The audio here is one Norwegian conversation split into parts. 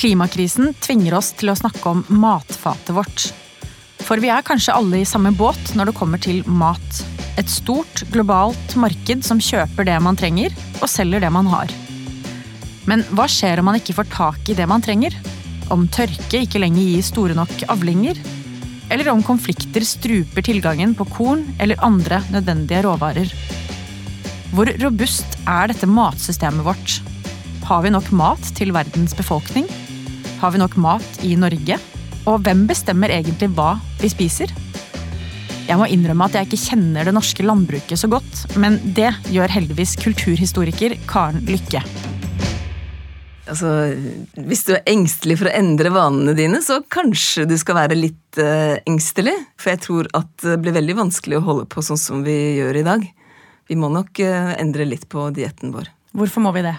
Klimakrisen tvinger oss til å snakke om matfatet vårt. For vi er kanskje alle i samme båt når det kommer til mat. Et stort, globalt marked som kjøper det man trenger, og selger det man har. Men hva skjer om man ikke får tak i det man trenger? Om tørke ikke lenger gir store nok avlinger? Eller om konflikter struper tilgangen på korn eller andre nødvendige råvarer? Hvor robust er dette matsystemet vårt? Har vi nok mat til verdens befolkning? Har vi nok mat i Norge? Og hvem bestemmer egentlig hva vi spiser? Jeg må innrømme at jeg ikke kjenner det norske landbruket så godt, men det gjør heldigvis kulturhistoriker Karen Lykke. Altså, hvis du er engstelig for å endre vanene dine, så kanskje du skal være litt uh, engstelig. For jeg tror at det blir veldig vanskelig å holde på sånn som vi gjør i dag. Vi må nok uh, endre litt på dietten vår. Hvorfor må vi det?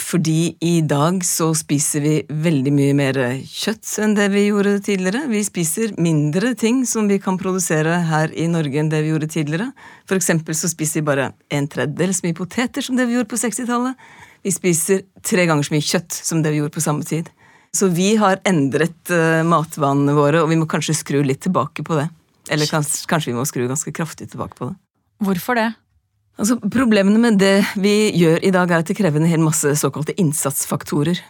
Fordi i dag så spiser vi veldig mye mer kjøtt enn det vi gjorde tidligere. Vi spiser mindre ting som vi kan produsere her i Norge enn det vi gjorde tidligere. For eksempel så spiser vi bare en tredjedel så mye poteter som det vi gjorde på 60-tallet. Vi spiser tre ganger så mye kjøtt som det vi gjorde på samme tid. Så vi har endret uh, matvanene våre, og vi må kanskje skru litt tilbake på det. Eller kanskje, kanskje vi må skru ganske kraftig tilbake på det. Hvorfor det? Altså, Problemene med det vi gjør i dag, er at det krever en hel masse såkalte innsatsfaktorer.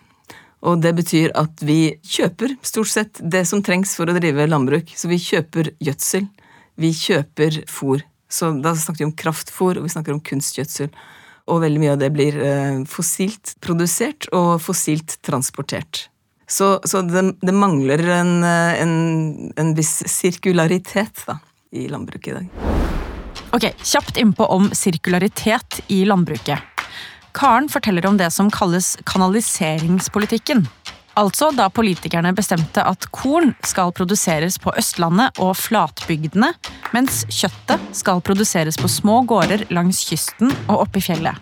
Og det betyr at vi kjøper stort sett det som trengs for å drive landbruk. Så vi kjøper gjødsel. Vi kjøper fôr. Så da snakker vi om kraftfôr, og vi snakker om kunstgjødsel. Og veldig mye av det blir eh, fossilt produsert og fossilt transportert. Så, så det, det, mangler en, eh, en, en viss sirkularitet da, i landbruket i dag. Ok, Kjapt innpå om sirkularitet i landbruket. Karen forteller om det som kalles kanaliseringspolitikken. Altså da politikerne bestemte at korn skal produseres på Østlandet og flatbygdene, mens kjøttet skal produseres på små gårder langs kysten og oppe i fjellet.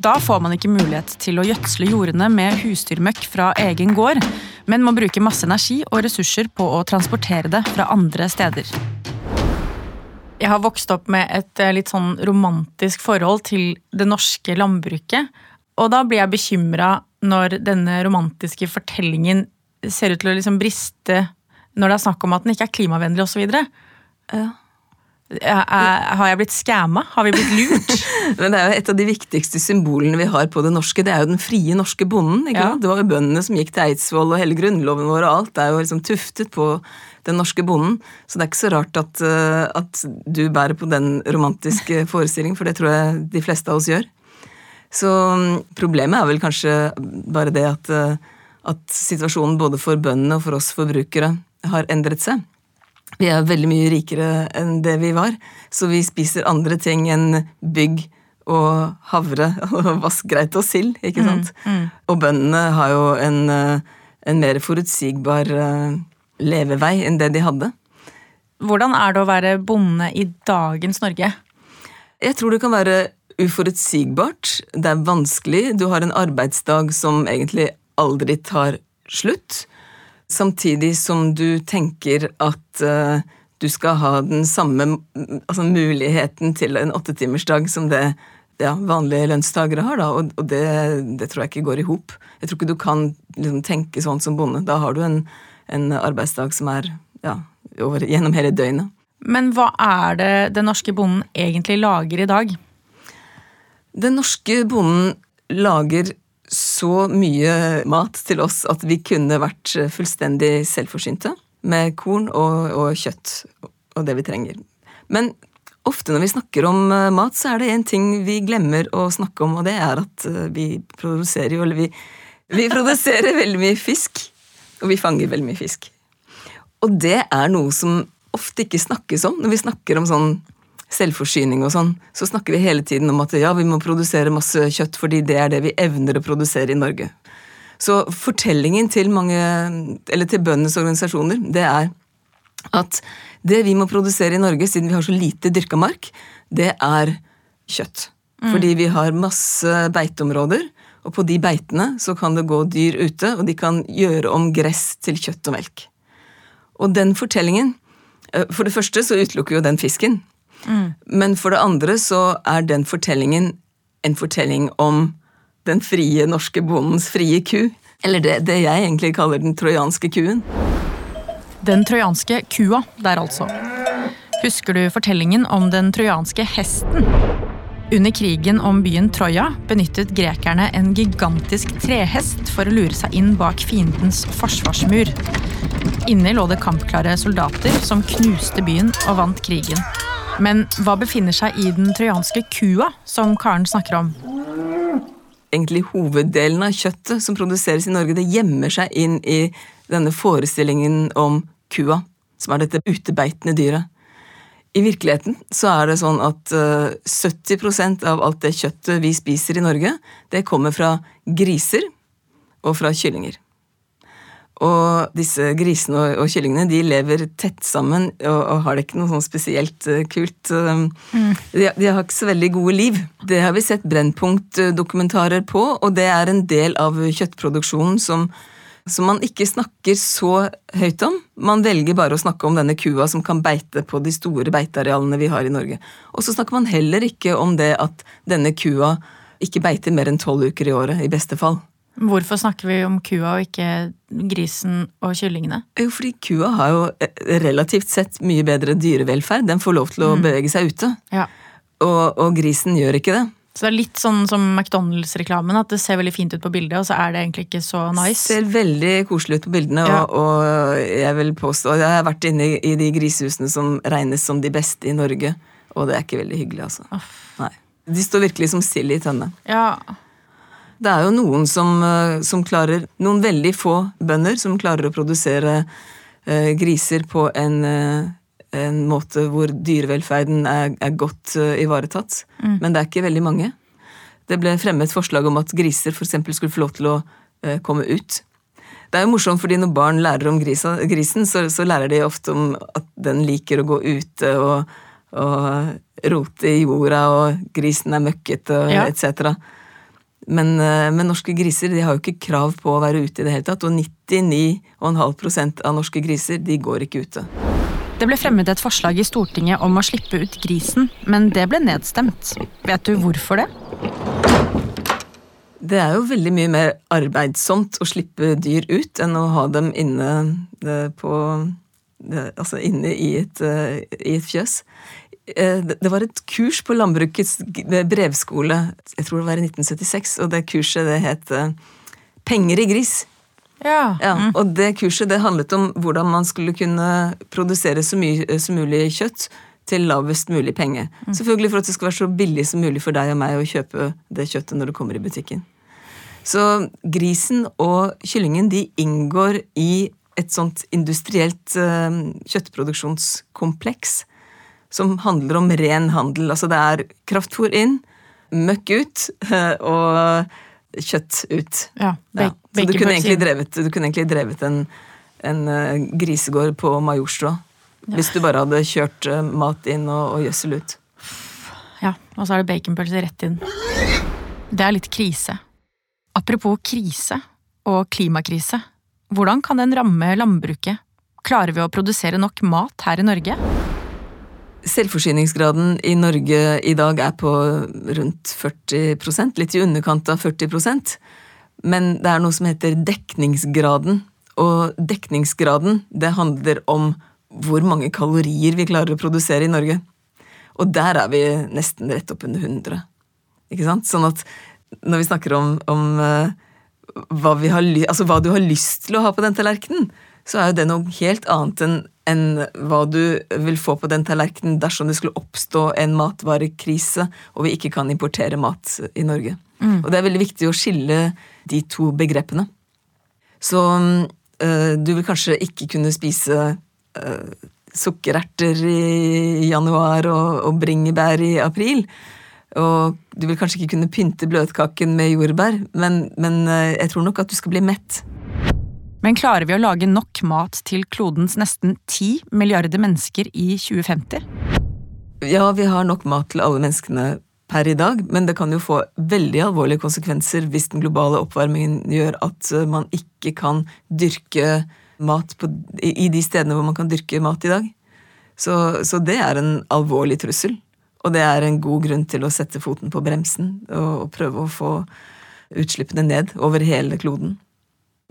Da får man ikke mulighet til å gjødsle jordene med husdyrmøkk fra egen gård, men må bruke masse energi og ressurser på å transportere det fra andre steder. Jeg har vokst opp med et eh, litt sånn romantisk forhold til det norske landbruket. Og da blir jeg bekymra når denne romantiske fortellingen ser ut til å liksom briste når det er snakk om at den ikke er klimavennlig osv. Ja. Har jeg blitt skamma? Har vi blitt lurt? Men det er jo Et av de viktigste symbolene vi har på det norske, det er jo den frie norske bonden. ikke Ja. Det var jo bøndene som gikk til Eidsvoll, og hele grunnloven vår og alt det er jo liksom tuftet på den norske bonden. Så det er ikke så rart at, uh, at du bærer på den romantiske forestillingen, for det tror jeg de fleste av oss gjør. Så um, problemet er vel kanskje bare det at, uh, at situasjonen både for bøndene og for oss forbrukere har endret seg. Vi er veldig mye rikere enn det vi var, så vi spiser andre ting enn bygg og havre og vassgreit og sild, ikke mm, sant? Mm, mm. Og bøndene har jo en, uh, en mer forutsigbar levevei enn det de hadde. Hvordan er det å være bonde i dagens Norge? Jeg tror det kan være uforutsigbart. Det er vanskelig. Du har en arbeidsdag som egentlig aldri tar slutt. Samtidig som du tenker at uh, du skal ha den samme altså muligheten til en åttetimersdag som det ja, vanlige lønnstagere har, da, og, og det, det, tror jeg ikke går i hop. Jeg tror ikke du kan liksom, tenke sånn som bonde. Da har du en en arbeidsdag som er ja, over, gjennom hele døgnet. Men hva er det den norske bonden egentlig lager i dag? Den norske bonden lager så mye mat til oss at vi kunne vært fullstendig selvforsynte med korn og, og kjøtt og det vi trenger. Men ofte når vi snakker om eh, mat, så er det en ting vi glemmer å snakke om, og det er at eh, vi produserer jo, eller vi, vi produserer veldig mye fisk. Og vi fanger veldig mye fisk. Og det er noe som ofte ikke snakkes om. Når vi snakker om sånn selvforsyning og sånn, så snakker vi hele tiden om at ja, vi må produsere masse kjøtt fordi det er det vi evner å produsere i Norge. Så fortellingen til mange, eller til bøndenes organisasjoner, det er at det vi må produsere i Norge, siden vi har så lite dyrka mark, det er kjøtt. Mm. Fordi vi har masse beiteområder og på de beitene så kan det gå dyr ute, og de kan gjøre om gress til kjøtt og melk. Og den fortellingen eh, For det første så utelukker jo den fisken. Mm. Men for det andre så er den fortellingen en fortelling om den frie norske bondens frie ku. Eller det, det jeg egentlig kaller den trojanske kuen. Den trojanske kua der, altså. Husker du fortellingen om den trojanske hesten? Under krigen om byen Troja benyttet grekerne en gigantisk trehest for å lure seg inn bak fiendens forsvarsmur. Inni lå det kampklare soldater som knuste byen og vant krigen. Men hva befinner seg i den trojanske kua, som Karen snakker om? Egentlig hoveddelen av kjøttet som produseres i Norge, det gjemmer seg inn i denne forestillingen om kua, som er dette utebeitende dyret. I virkeligheten så er det sånn at 70% av alt det kjøttet vi spiser i Norge, det kommer fra griser og fra kyllinger. Og disse grisene og, og kyllingene de lever tett sammen og, og, har det ikke noe sånn spesielt uh, kult. Uh, mm. de, de, har ikke så veldig gode liv. Det har vi sett Brennpunkt-dokumentarer på, og det er en del av kjøttproduksjonen som, som man ikke snakker så høyt om. Man velger bare å snakke om denne kua som kan beite på de store beitearealene vi har i Norge. Og så snakker man heller ikke om det at denne kua ikke beiter mer enn tolv uker i året, i beste fall. Hvorfor snakker vi om kua og ikke grisen og kyllingene? Jo, fordi kua har jo eh, relativt sett mye bedre dyrevelferd. Den får lov til å mm. bevege seg ute. Ja. Og, og, grisen gjør ikke det. Så det er litt sånn som McDonald's-reklamen, at det ser veldig fint ut på bildet, og så er det egentlig ikke så nice. Ser veldig koselig ut på bildene, ja. og, og, jeg vil påstå Jeg har vært inne i de grisehusene som regnes som de beste i Norge, og det er ikke veldig hyggelig, altså. Nei. De står virkelig som sild i tønne. Ja, det er jo noen som, eh, som, klarer Noen veldig få bønder som klarer å produsere eh, griser på en, eh, en, måte hvor dyrevelferden er, er godt eh, ivaretatt. Mm. Men det er ikke veldig mange. Det ble fremmet forslag om at griser f.eks. skulle få lov til å eh, komme ut. Det er jo morsomt, fordi når barn lærer om grisa, grisen, så, så, lærer de ofte om at den liker å gå ute og, og rote i jorda, og grisen er møkkete, ja. etc. Men, eh, men, norske griser de har jo ikke krav på å være ute i det hele tatt, og 99,5% av norske griser de går ikke ute. Det ble fremmet et forslag i Stortinget om å slippe ut grisen, men det ble nedstemt. Vet du hvorfor det? Det er jo veldig mye mer arbeidsomt å slippe dyr ut enn å ha dem inne eh, på eh, Altså inne i et, i et fjøs. Eh, det var et kurs på Landbrukets brevskole, jeg tror det var i 1976, og det kurset det het eh, Penger i gris. Ja. ja mm. Og det kurset det handlet om hvordan man skulle kunne produsere så mye som mulig kjøtt til lavest mulig penge. Mm. Selvfølgelig for at det skal være så billig som mulig for deg og meg å kjøpe det kjøttet når det kommer i butikken. Så grisen og kyllingen de inngår i et sånt industrielt kjøttproduksjonskompleks som handler om ren handel. Altså det er kraftfôr inn, møkk ut og kjøtt ut. Ja, ja. Så du kunne, drevet, du kunne egentlig drevet en, en uh, grisegård på Majorstua. Ja. Hvis du bare hadde kjørt uh, mat inn og, og gjødsel ut. Ja, og så er det baconpølse rett inn. Det er litt krise. Apropos krise og klimakrise. Hvordan kan den ramme landbruket? Klarer vi å produsere nok mat her i Norge? Selvforsyningsgraden i Norge i dag er på rundt 40 litt i underkant av 40% Men det er noe som heter dekningsgraden. Og dekningsgraden, det handler om hvor mange kalorier vi klarer å produsere i Norge. Og der er vi nesten rett oppunder 100. Ikke sant? Sånn at når vi snakker om, om uh, hva, har, altså hva, du har lyst til å ha på den tallerkenen, så er jo det noe helt annet enn enn hva du vil få på den tallerkenen dersom det skulle oppstå en matvarekrise og vi ikke kan importere mat i Norge. Mm. Og det er veldig viktig å skille de to begrepene. Så øh, du vil kanskje ikke kunne spise øh, sukkererter i januar og, og bringebær i april. Og du vil kanskje ikke kunne pynte bløtkaken med jordbær, men, men øh, jeg tror nok at du skal bli mett. Men klarer vi å lage nok mat til klodens nesten ti milliarder mennesker i 2050? Ja, vi har nok mat til alle menneskene per i dag, men det kan jo få veldig alvorlige konsekvenser hvis den globale oppvarmingen gjør at eh, man ikke kan dyrke mat på, i de stedene hvor man kan dyrke mat i dag. Så, så, det er en alvorlig trussel. Og det er en god grunn til å sette foten på bremsen og prøve å få utslippene ned over hele kloden.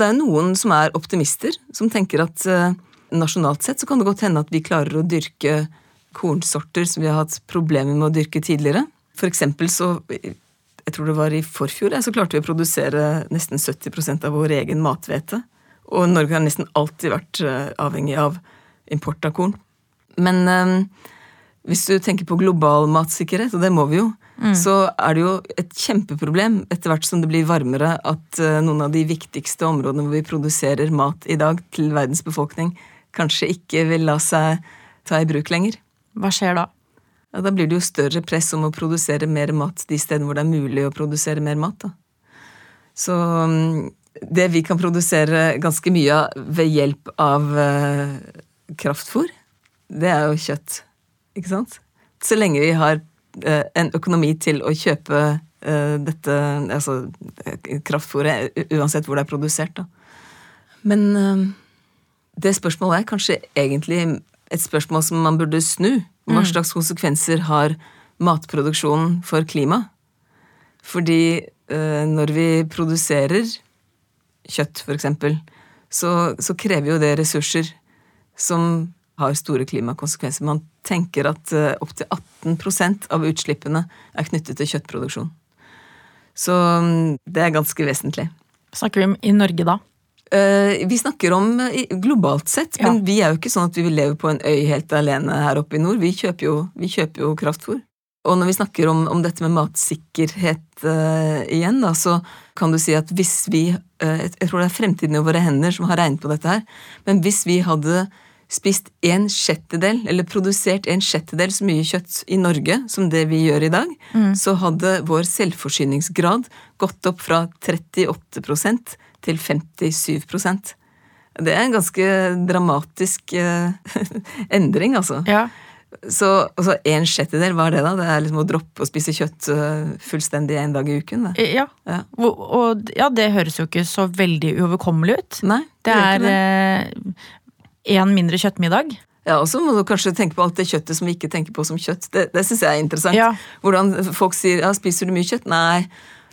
Det er noen som er optimister, som tenker at uh, nasjonalt sett så kan det godt hende at vi klarer å dyrke kornsorter som vi har hatt problemer med å dyrke tidligere. For eksempel så Jeg tror det var i forfjor så klarte vi å produsere nesten 70% av vår egen mathvete. Og Norge har nesten alltid vært avhengig av import av korn. Men hvis du tenker på global matsikkerhet, og det må vi jo, mm. så er det jo et kjempeproblem etter hvert som det blir varmere, at uh, noen av de viktigste områdene hvor vi produserer mat i dag til verdens befolkning, kanskje ikke vil la seg ta i bruk lenger. Hva skjer da? Ja, Da blir det jo større press om å produsere mer mat de stedene hvor det er mulig å produsere mer mat. da. Så mm, det vi kan produsere ganske mye av ved hjelp av uh, kraftfôr, det er jo kjøtt. Ikke sant? Så lenge vi har uh, en økonomi til å kjøpe uh, dette altså kraftfôret, uansett hvor det er produsert, da. Men det spørsmålet er kanskje egentlig et spørsmål som man burde snu. Hva mm. slags konsekvenser har matproduksjonen for klima? Fordi øh, når vi produserer kjøtt, eksempel, så, så, krever jo det ressurser som har store klimakonsekvenser. Man tenker at øh, opptil 18% av utslippene er knyttet til kjøttproduksjon. Så mm, det er ganske vesentlig. Snakker vi om i Norge da? Eh, vi snakker om eh, globalt sett, men ja. vi er jo ikke sånn at vi vil leve på en øy helt alene her oppe i nord. Vi kjøper jo, vi kjøper jo kraftfôr. Og når vi snakker om, om dette med matsikkerhet uh, igjen, da, så kan du si at hvis vi uh, Jeg tror det er fremtiden i våre hender som har regnet på dette her. Men hvis vi hadde spist en sjettedel, eller produsert en sjettedel så mye kjøtt i Norge som det vi gjør i dag, mm. så hadde vår selvforsyningsgrad gått opp fra 38% til 57% Det er en ganske dramatisk eh, endring, altså. Ja. Så altså, en sjettedel, hva er det, da? Det er liksom å droppe å spise kjøtt uh, fullstendig en dag i uken? Det. Ja. Ja. Og, og, ja, det høres jo ikke så veldig uoverkommelig ut. Nei, det, det er én mindre kjøttmiddag. Ja, og så må du kanskje tenke på alt det kjøttet som vi ikke tenker på som kjøtt. Det, det syns jeg er interessant. Ja. Hvordan folk sier ja, 'spiser du mye kjøtt'? Nei.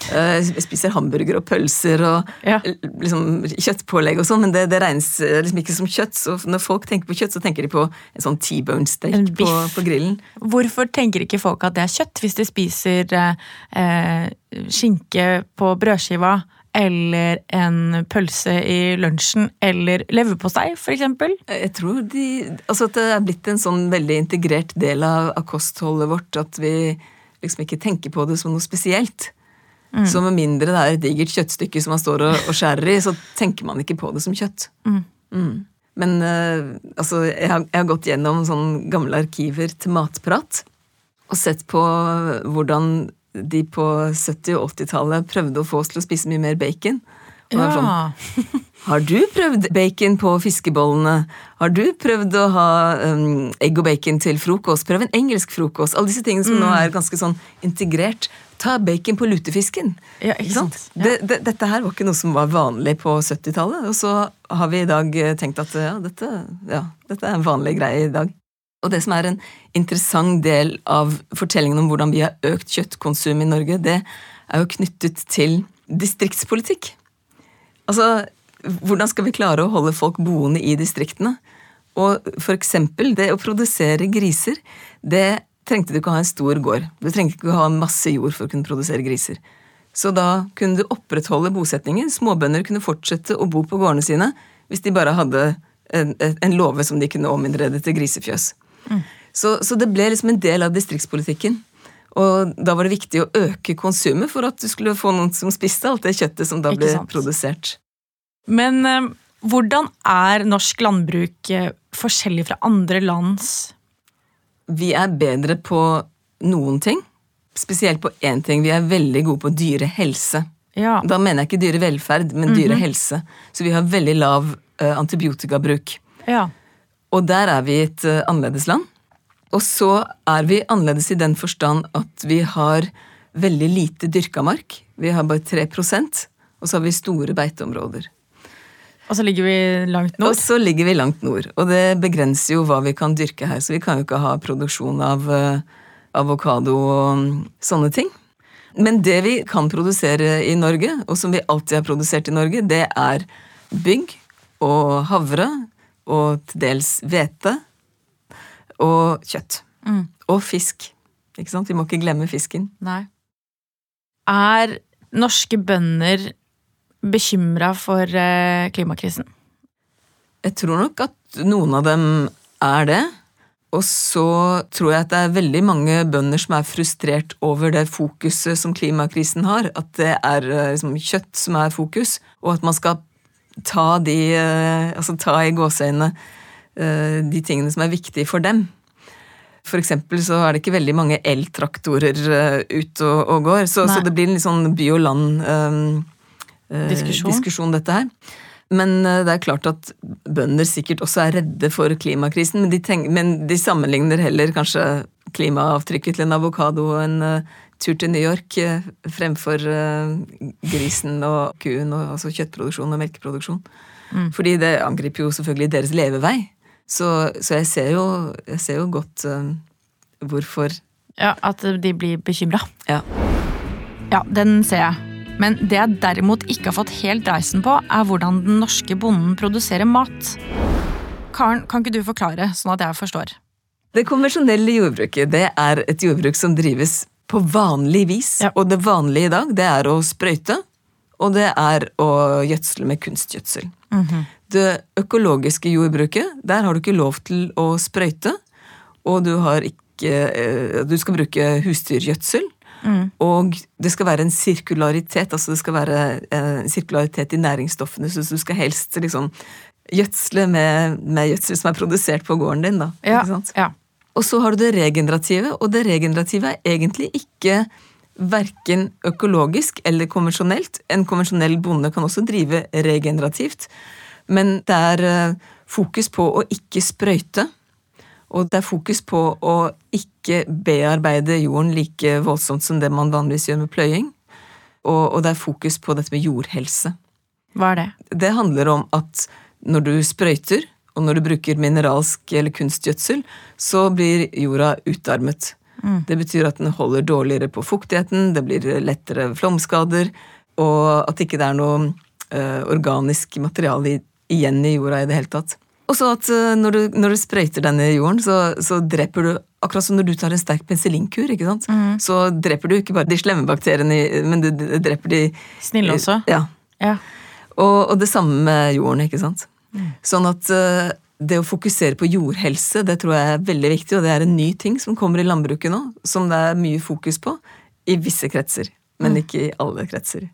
Jeg eh, spiser hamburger og pølser og ja. liksom, kjøttpålegg og sånn, men det, det, regnes eh, liksom ikke som kjøtt. Så når folk tenker på kjøtt, så tenker de på en sånn T-bone steak på, på, grillen. Hvorfor tenker ikke folk at det er kjøtt, hvis de spiser eh, skinke på brødskiva? Eller en pølse i lunsjen, eller leverpostei, f.eks.? Jeg tror de, altså at det er blitt en sånn veldig integrert del av, av kostholdet vårt at vi liksom ikke tenker på det som noe spesielt. Mm. Så med mindre det er et digert kjøttstykke som man står og, og, skjærer i, så tenker man ikke på det som kjøtt. Mm. Mm. Men uh, altså, jeg har, jeg har, gått gjennom sånn gamle arkiver til matprat og sett på hvordan de på 70- og 80-tallet prøvde å få oss til å spise mye mer bacon. Ja. Sånn, har du prøvd bacon på fiskebollene? Har du prøvd å ha um, egg og bacon til frokost? Prøv en engelsk frokost. Alle disse tingene som mm. nå er ganske sånn integrert ta bacon på lutefisken. Ja, ikke sant? Ja. Det, det, dette her var ikke noe som var vanlig på 70-tallet. Og så har vi i dag eh, tenkt at ja dette, ja, dette er en vanlig greie i dag. Og det som er en interessant del av fortellingen om hvordan vi har økt kjøttkonsum i Norge, det er jo knyttet til distriktspolitikk. Altså, hvordan skal vi klare å holde folk boende i distriktene? Og for eksempel det å produsere griser, det trengte du ikke å ha en stor gård. Du trengte ikke å ha masse jord for å kunne produsere griser. Så da kunne du opprettholde bosetningen. Småbønder kunne fortsette å bo på gårdene sine hvis de bare hadde en, en låve som de kunne ominnrede til grisefjøs. Mm. Så, så, det ble liksom en del av distriktspolitikken. Og da var det viktig å øke konsumet for at du skulle få noen som spiste alt det kjøttet som da ble produsert. Men eh, hvordan er norsk landbruk eh, forskjellig fra andre lands vi er bedre på noen ting. Spesielt på én ting. Vi er veldig gode på dyrehelse. Ja. Da mener jeg ikke dyrevelferd, men dyrehelse. Mm -hmm. Så vi har veldig lav uh, antibiotikabruk. Ja. Og der er vi et uh, annerledes land. Og så er vi annerledes i den forstand at vi har veldig lite dyrka mark. Vi har bare 3% og så har vi store beiteområder. Og så ligger vi langt nord? Og så ligger vi langt nord. Og det begrenser jo hva vi kan dyrke her. Så vi kan jo ikke ha produksjon av uh, avokado og um, sånne ting. Men det vi kan produsere i Norge, og som vi alltid har produsert i Norge, det er bygg og havre og til dels hvete og kjøtt. Mm. Og fisk. Ikke sant? Vi må ikke glemme fisken. Nei. Er norske bønder bekymra for eh, klimakrisen? Jeg tror nok at noen av dem er det. Og så tror jeg at det er veldig mange bønder som er frustrert over det fokuset som klimakrisen har. At det er eh, liksom, kjøtt som er fokus, og at man skal ta de eh, Altså ta i gåseøynene eh, de tingene som er viktige for dem. For eksempel så er det ikke veldig mange eltraktorer ute og, og, går, så, så, det blir en litt sånn by og land-diskusjon, uh, dette her. Men eh, det er klart at bønder sikkert også er redde for klimakrisen, men de, tenker, men de sammenligner heller kanskje klimaavtrykket til en avokado og en tur til New York uh, fremfor uh, grisen og kuen, og, altså kjøttproduksjon og melkeproduksjon. Mm. Fordi det angriper jo selvfølgelig deres levevei. Så, så jeg, ser jo, jeg, ser jo, godt hvorfor Ja, at de blir bekymra. Ja. ja, den ser jeg. Men det jeg derimot ikke har fått helt reisen på, er hvordan den norske bonden produserer mat. Karen, kan ikke du forklare, sånn at jeg forstår? Det konvensjonelle jordbruket det er et jordbruk som drives på vanlig vis. Ja. Og det vanlige i dag det er å sprøyte, og det er å gjødsle med kunstgjødsel. Mm -hmm. Det økologiske jordbruket, der har du ikke lov til å sprøyte, og du, ikke, eh, du skal bruke husdyrgjødsel. Mm. Og det skal være en sirkularitet, altså det skal være en sirkularitet i næringsstoffene. Så du skal helst liksom gjødsle med, med gjødsel som er produsert på gården din. da. Ja, ja. Og så har du det regenerative, og det regenerative er egentlig ikke verken økologisk eller konvensjonelt. En konvensjonell bonde kan også drive regenerativt, men det er eh, fokus på å ikke sprøyte. Og det er fokus på å ikke bearbeide jorden like voldsomt som det man vanligvis gjør med pløying. Og, og det er fokus på dette med jordhelse. Hva er det? Det handler om at når du sprøyter, og når du bruker mineralsk eller kunstgjødsel, så blir jorda utarmet. Mm. Det betyr at den holder dårligere på fuktigheten, det blir lettere flomskader, og at ikke det er noe uh, organisk materiale igjen i jorda i det hele tatt. Og så at uh, når du, når du, sprøyter denne jorden, så, så, dreper du Akkurat som når du tar en sterk penicillinkur, ikke sant? Mm. så dreper du ikke bare de slemme bakteriene, men du, dreper de Snille også? Ja. ja. Og, og, det samme med jorden, ikke sant. Sånn at uh, det å fokusere på jordhelse, det tror jeg er veldig viktig, og det er en ny ting som kommer i landbruket nå, som det er mye fokus på i visse kretser, men mm. ikke i alle kretser.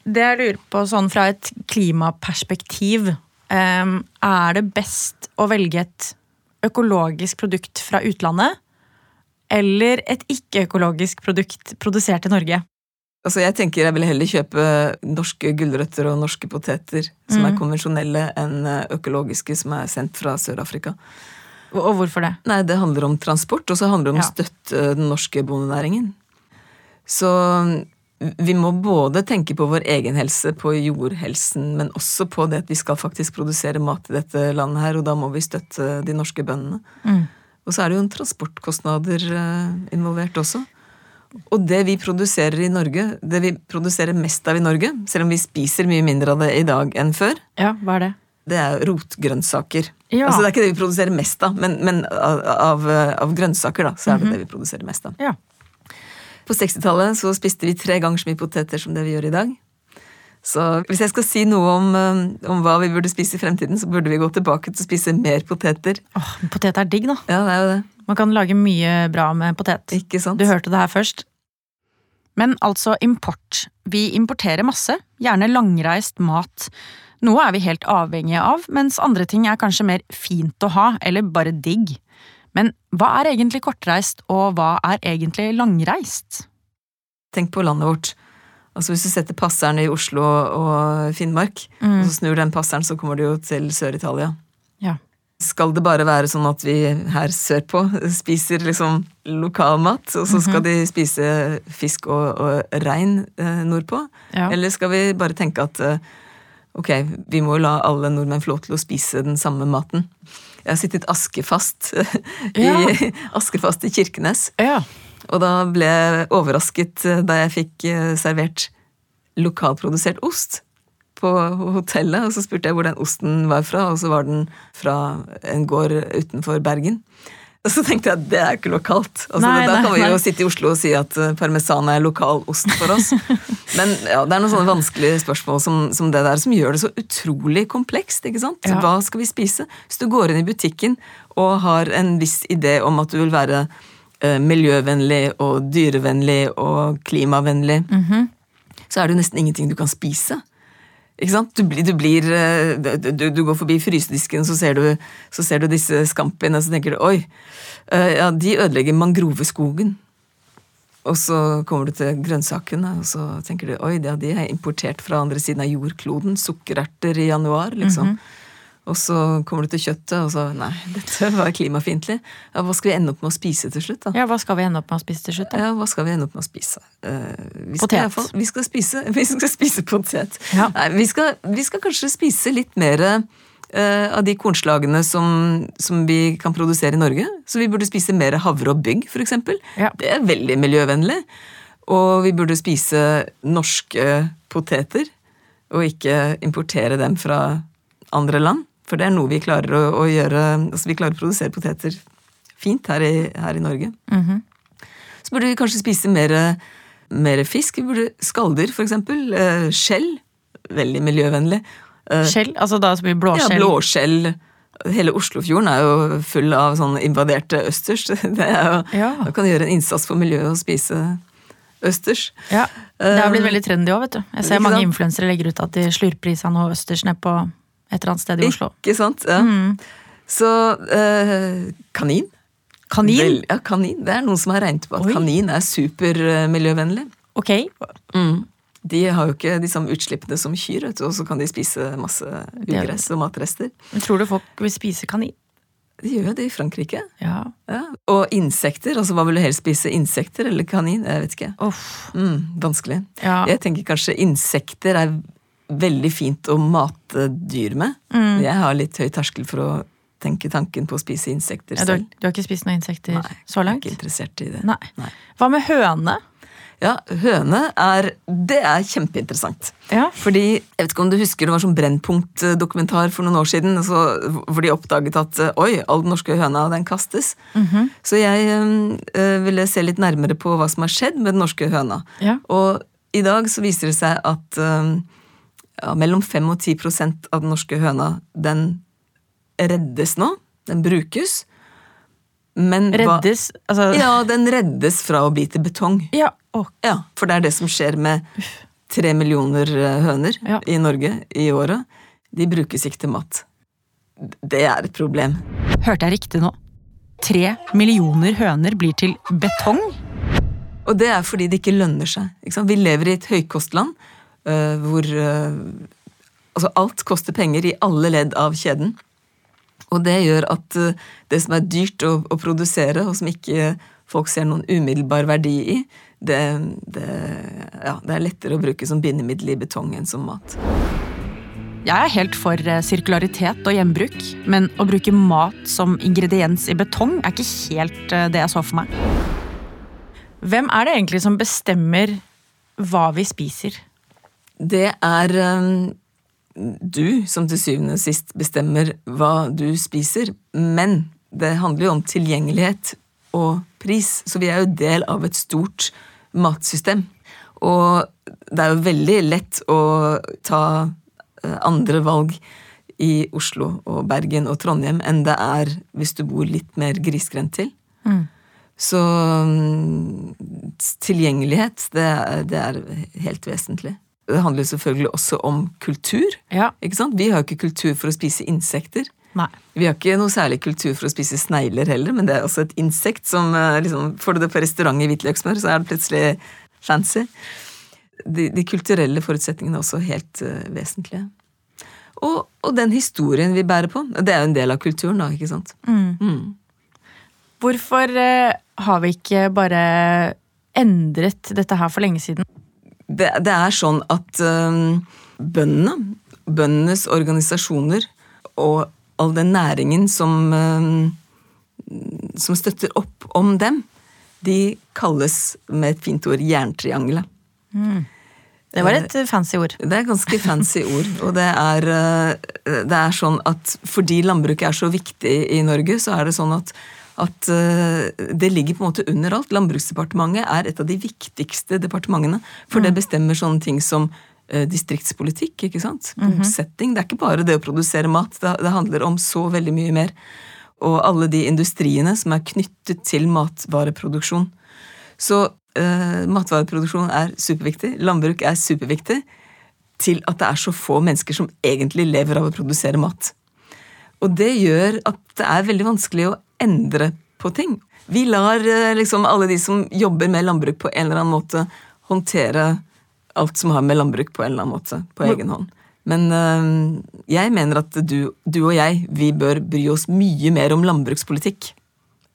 Det jeg lurer på sånn fra et klimaperspektiv, Um, er det best å velge et økologisk produkt fra utlandet eller et ikke-økologisk produkt produsert i Norge? Altså jeg tenker jeg vil heller kjøpe norske gulrøtter og norske poteter som mm. er konvensjonelle, enn eh, økologiske som er sendt fra Sør-Afrika. Og hvorfor det? Nei, Det handler om transport, og så handler det om å støtte den norske bondenæringen. Så vi må både tenke på vår egen helse, på jordhelsen, men også på det at vi skal faktisk produsere mat i dette landet her, og da må vi støtte de norske bøndene. Mm. Og så er det jo en transportkostnader eh, involvert også. Og det vi produserer i Norge, det vi produserer mest av i Norge, selv om vi spiser mye mindre av det i dag enn før, Ja, hva er det? Det er rotgrønnsaker. Ja. Altså Det er ikke det vi produserer mest av, men, men av, av, av, grønnsaker da, så er det -hmm. det vi produserer mest av. Ja. På 60-tallet så spiste vi tre ganger så mye poteter som det vi gjør i dag. Så hvis jeg skal si noe om, um, om, hva vi burde spise i fremtiden, så burde vi gå tilbake til å spise mer poteter. Åh, Potet er digg, da. Ja, det er jo det. Man kan lage mye bra med potet. Ikke sant? Du hørte det her først. Men altså import. Vi importerer masse, gjerne langreist mat. Noe er vi helt avhengige av, mens andre ting er kanskje mer fint å ha, eller bare digg. Men hva er egentlig kortreist, og hva er egentlig langreist? Tenk på landet vårt. Altså Hvis du setter passeren i Oslo og Finnmark, mm. og så snur den passeren, så kommer du jo til Sør-Italia. Ja. Skal det bare være sånn at vi her sørpå spiser liksom lokalmat, og så skal -hmm. de spise fisk og, og rein eh, nordpå? Ja. Eller skal vi bare tenke at eh, ok, vi må jo la alle nordmenn få lov til å spise den samme maten? Jeg har sittet askefast i, ja. askefast i Kirkenes. Ja. Og da ble jeg overrasket da jeg fikk eh, servert lokalprodusert ost på hotellet, og så spurte jeg hvor den osten var fra, og så var den fra en gård utenfor Bergen. Og så tenkte jeg at det er ikke lokalt. Altså, Nei, da nei, kan vi jo nei. sitte i Oslo og si at eh, parmesan er lokal ost for oss. Men ja, det er noen sånne vanskelige spørsmål som, som det der, som gjør det så utrolig komplekst. ikke sant? Ja. Hva skal vi spise? Hvis du går inn i butikken og har en viss idé om at du vil være eh, miljøvennlig og dyrevennlig og klimavennlig, Mhm. så er det jo nesten ingenting du kan spise. Ikke sant? Du blir, du, blir eh, du, du går forbi frysedisken, så ser så ser du disse scampiene, og så tenker du oi, eh, ja, de ødelegger mangroveskogen. Og så kommer du til grønnsakene, og så tenker du oi, ja, de er importert fra andre siden av jordkloden. Sukkererter i januar, liksom. Og så kommer du til kjøttet, og så nei, dette var klimafiendtlig. Ja, hva skal vi ende opp med å spise til slutt, da? Ja, hva skal vi ende opp med å spise til slutt? da? Ja, hva skal vi ende opp med å spise? Uh, vi skal, Potet. fall- vi skal spise, vi skal spise potet. Ja. Nei, vi skal, vi skal kanskje spise litt mer uh, av de kornslagene som, som vi kan produsere i Norge. Så vi burde spise mer havre og bygg, for eksempel. Ja. Det er veldig miljøvennlig. Og vi burde spise norske poteter, og ikke importere dem fra andre land. For det er noe vi klarer å, å gjøre Altså, vi klarer å produsere poteter fint her i, her i Norge. Mhm. Så burde vi kanskje spise mer, mer fisk. Vi burde Skalldyr, for eksempel. Eh, skjell. Veldig miljøvennlig. Eh, Skjell? Altså da så blir ja, blåskjell blåskjell. Hele Oslofjorden er jo full av sånn invaderte østers. Det er jo, Ja. Da kan du gjøre en innsats for miljøet og spise østers. Ja, Det har blitt veldig trendy òg, vet du. Jeg ser mange influensere legger ut at de slurper i seg noe østers ned på et eller annet sted i Oslo. Ikke sant? Ja. Mm. Så eh, kanin. Kanin? Vel, ja, kanin. Det er noen som har regnet på at Oi. kanin er supermiljøvennlig. Ok. Mm. De har jo ikke de samme utslippene som kyr, vet du, og så kan de spise masse ugress og matrester. Men tror du folk vil spise kanin? De gjør jo det i Frankrike. Ja. Ja. Og insekter, altså hva vil du helst spise? Insekter eller kanin? Jeg vet ikke. Uff. Mm, vanskelig. Ja. Jeg tenker kanskje insekter er veldig fint å mate dyr med. Mm. Jeg har litt høy terskel for å tenke tanken på å spise insekter Ja, du, har, selv. du har ikke spist noen insekter Nei, så Jeg er ikke interessert i det. Nei. Nei. Hva med høne? Ja, høne er Det er kjempeinteressant. Ja. Fordi, jeg vet ikke om du husker det var sånn Brennpunkt-dokumentar for noen år siden, så, hvor de oppdaget at eh, oi, all den norske høna, den kastes. Mhm. Så jeg eh, ville se litt nærmere på hva som har skjedd med den norske høna. Ja. Og i dag så viser det seg at eh, ja, mellom 5 og 10 prosent av den norske høna, den reddes nå. Den brukes. Men hva- Reddes Altså Ja, den reddes fra å bli til betong. ja. Å, Ja, for det er det som skjer med tre millioner eh, høner Ja. i Norge i året. De brukes ikke til mat. Det er et problem. Hørte jeg riktig nå? Tre millioner høner blir til betong? Og det er fordi det ikke lønner seg. Ikke? Vi lever i et høykostland hvor eh, altså alt koster penger i alle ledd av kjeden. Og det gjør at eh, det som er dyrt å, å produsere, og som ikke folk ser noen umiddelbar verdi i, det, det, ja, det er lettere å bruke som bindemiddel i betong enn som mat. Jeg er helt for eh, sirkularitet og gjenbruk, men å bruke mat som ingrediens i betong er ikke helt eh, det jeg så for meg. Hvem er det egentlig som bestemmer hva vi spiser? Det er um, du som til syvende og sist bestemmer hva du spiser, men det handler jo om tilgjengelighet og pris, så vi er jo del av et stort matsystem. Og det er jo veldig lett å ta eh, andre valg i Oslo og Bergen og Trondheim enn det er hvis du bor litt mer grisgrendt til. Så mm, tilgjengelighet, det det er helt vesentlig. Det handler selvfølgelig også om kultur. Ja. Vi har jo ikke kultur for å spise insekter. Nei. Vi har ikke noe særlig kultur for å spise snegler heller, men det er også et insekt som eh, liksom, Får du det på restaurant i hvitløksmør, så er det plutselig fancy. De, de kulturelle forutsetningene er også helt uh, vesentlige. Og, og den historien vi bærer på. Det er jo en del av kulturen, da, ikke sant. Mm. Hvorfor uh, har vi ikke bare endret dette her for lenge siden? Det, det er sånn at um, bøndene, bøndenes organisasjoner og all den næringen som, um, som støtter opp om dem, de kalles med et fint ord jerntriangelet. Det var et fancy ord. Det er ganske fancy ord. Og det er, eh, det er sånn at fordi landbruket er så viktig i Norge, så er det sånn at, at eh, det ligger på en måte under alt. Landbruksdepartementet er et av de viktigste departementene. For det bestemmer sånne ting som eh, distriktspolitikk, ikke sant. Bosetting. Det er ikke bare det å produsere mat. Det, handler om så veldig mye mer. Og alle de industriene som er knyttet til matvareproduksjon. Så uh, matvareproduksjon er superviktig. Landbruk er superviktig. Til at det er så få mennesker som egentlig lever av å produsere mat. Og det gjør at det er veldig vanskelig å endre på ting. Vi lar uh, liksom alle de som jobber med landbruk på en eller annen måte, håndtere alt som har med landbruk på en eller annen måte, på egen hånd. Men øh, jeg mener at du, du, og jeg vi bør bry oss mye mer om landbrukspolitikk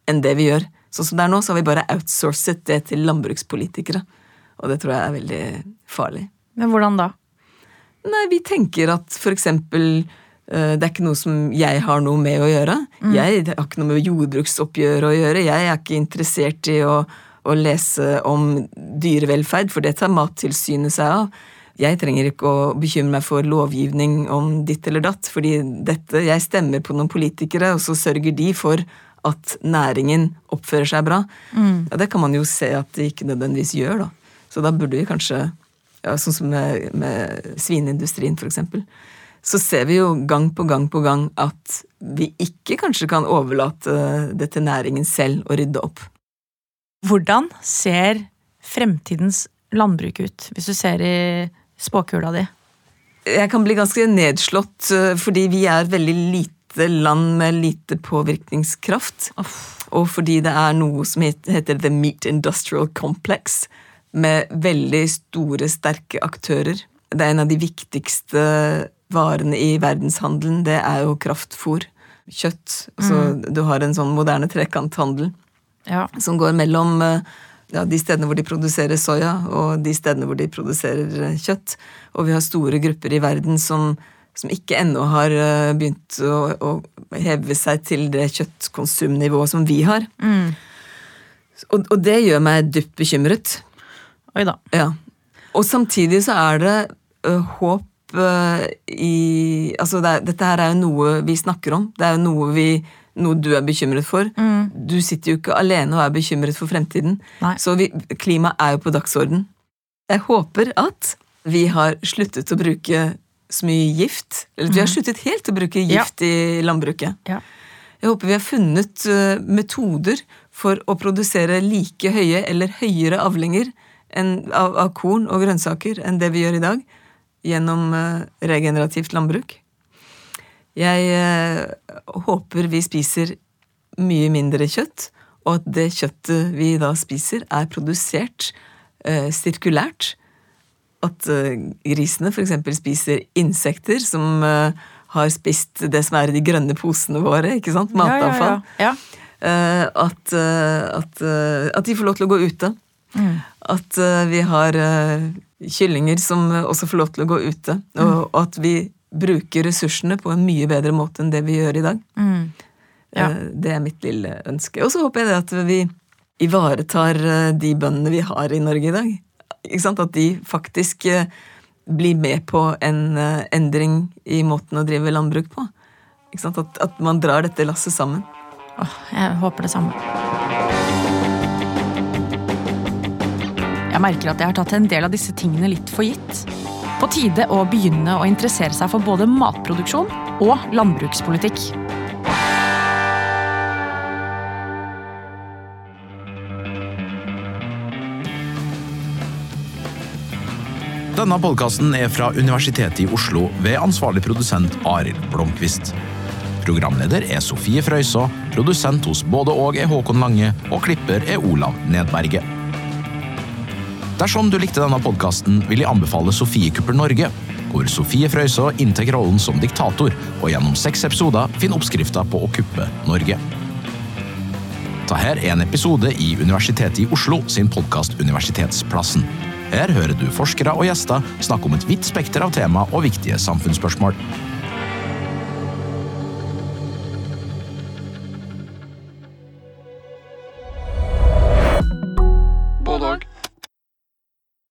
enn det vi gjør. Sånn som det er nå, så har vi bare outsourcet det til landbrukspolitikere. Og det tror jeg er veldig farlig. Men hvordan da? Nei, vi tenker at for eksempel det er ikke noe som jeg har noe med å gjøre. Mm. Jeg har ikke noe med jordbruksoppgjøret å gjøre. Jeg er ikke interessert i å, å lese om dyrevelferd, for det tar Mattilsynet seg av. Jeg trenger ikke å bekymre meg for lovgivning om ditt eller datt, fordi dette, jeg stemmer på noen politikere, og så sørger de for at næringen oppfører seg bra. Mm. Ja, det kan man jo se at de ikke nødvendigvis gjør, da. Så da burde vi kanskje, ja, sånn som med, med svineindustrien for eksempel, så ser vi jo gang på gang på gang at vi ikke kanskje kan overlate det til næringen selv å rydde opp. Hvordan ser fremtidens landbruk ut, hvis du ser i spåkula di? Jeg kan bli ganske nedslått eh, fordi vi er veldig lite land med lite påvirkningskraft. Og fordi det er noe som heter The Meat Industrial Complex, med veldig store, sterke aktører. Det er en av de viktigste varene i verdenshandelen. Det er jo kraftfôr. Kjøtt. Så mm. Du har en sånn moderne trekanthandel ja. som går mellom uh, ja, de stedene hvor de produserer soya, og de stedene hvor de produserer eh, kjøtt. Og vi har store grupper i verden som, som ikke ennå har eh, begynt å, å, heve seg til det kjøttkonsumnivået som vi har. Mm. Og, og, det gjør meg dypt bekymret. Oi da. Ja. Og samtidig så er det uh, håp i Altså, det dette her er jo noe vi snakker om. Det er jo noe vi noe du er bekymret for. Mm. Du sitter jo ikke alene og er bekymret for fremtiden. Nei. Så vi, klima er jo på dagsorden. Jeg håper at vi har sluttet å bruke så mye gift. Eller vi har mm. sluttet helt å bruke gift ja. i landbruket. Ja. Jeg håper vi har funnet uh, metoder for å produsere like høye eller høyere avlinger av, av, korn og grønnsaker enn det vi gjør i dag, gjennom uh, regenerativt landbruk. Jeg eh, håper vi spiser mye mindre kjøtt, og at det kjøttet vi da spiser, er produsert eh, sirkulært. At eh, grisene f.eks. spiser insekter som eh, har spist det som er i de grønne posene våre, ikke sant? Matavfall. Ja, ja, ja. Eh, at, eh, at, at, de får lov til å gå ute. Mm. At vi har kyllinger som også får lov til å gå ute. Og, mm. og at vi bruker ressursene på en mye bedre måte enn det vi gjør i dag. Mm. Ja. Eh, det er mitt lille ønske. Og så håper jeg det at vi ivaretar eh, de bøndene vi har i Norge i dag. At de faktisk eh, blir med på en endring i måten å drive landbruk på. At, at, man drar dette lasset sammen. Åh, jeg håper det samme. Jeg merker at jeg har tatt en del av disse tingene litt for gitt. På tide å begynne å interessere seg for både matproduksjon og landbrukspolitikk. Denne podkasten er fra Universitetet i Oslo ved ansvarlig produsent Arild Blomkvist. Programleder er Sofie Frøysaa, produsent hos både og er Håkon Lange, og klipper er Olav Nedberget. Dersom du likte denne podkasten, vil jeg anbefale Sofiekuppel Norge, hvor Sofie Frøysaa inntar rollen som diktator, og gjennom seks episoder finner oppskrifta på å kuppe Norge. Her er en episode i Universitetet i Oslo sin podkast Universitetsplassen. Her hører du forskere og gjester snakke om et vidt spekter av tema og viktige samfunnsspørsmål.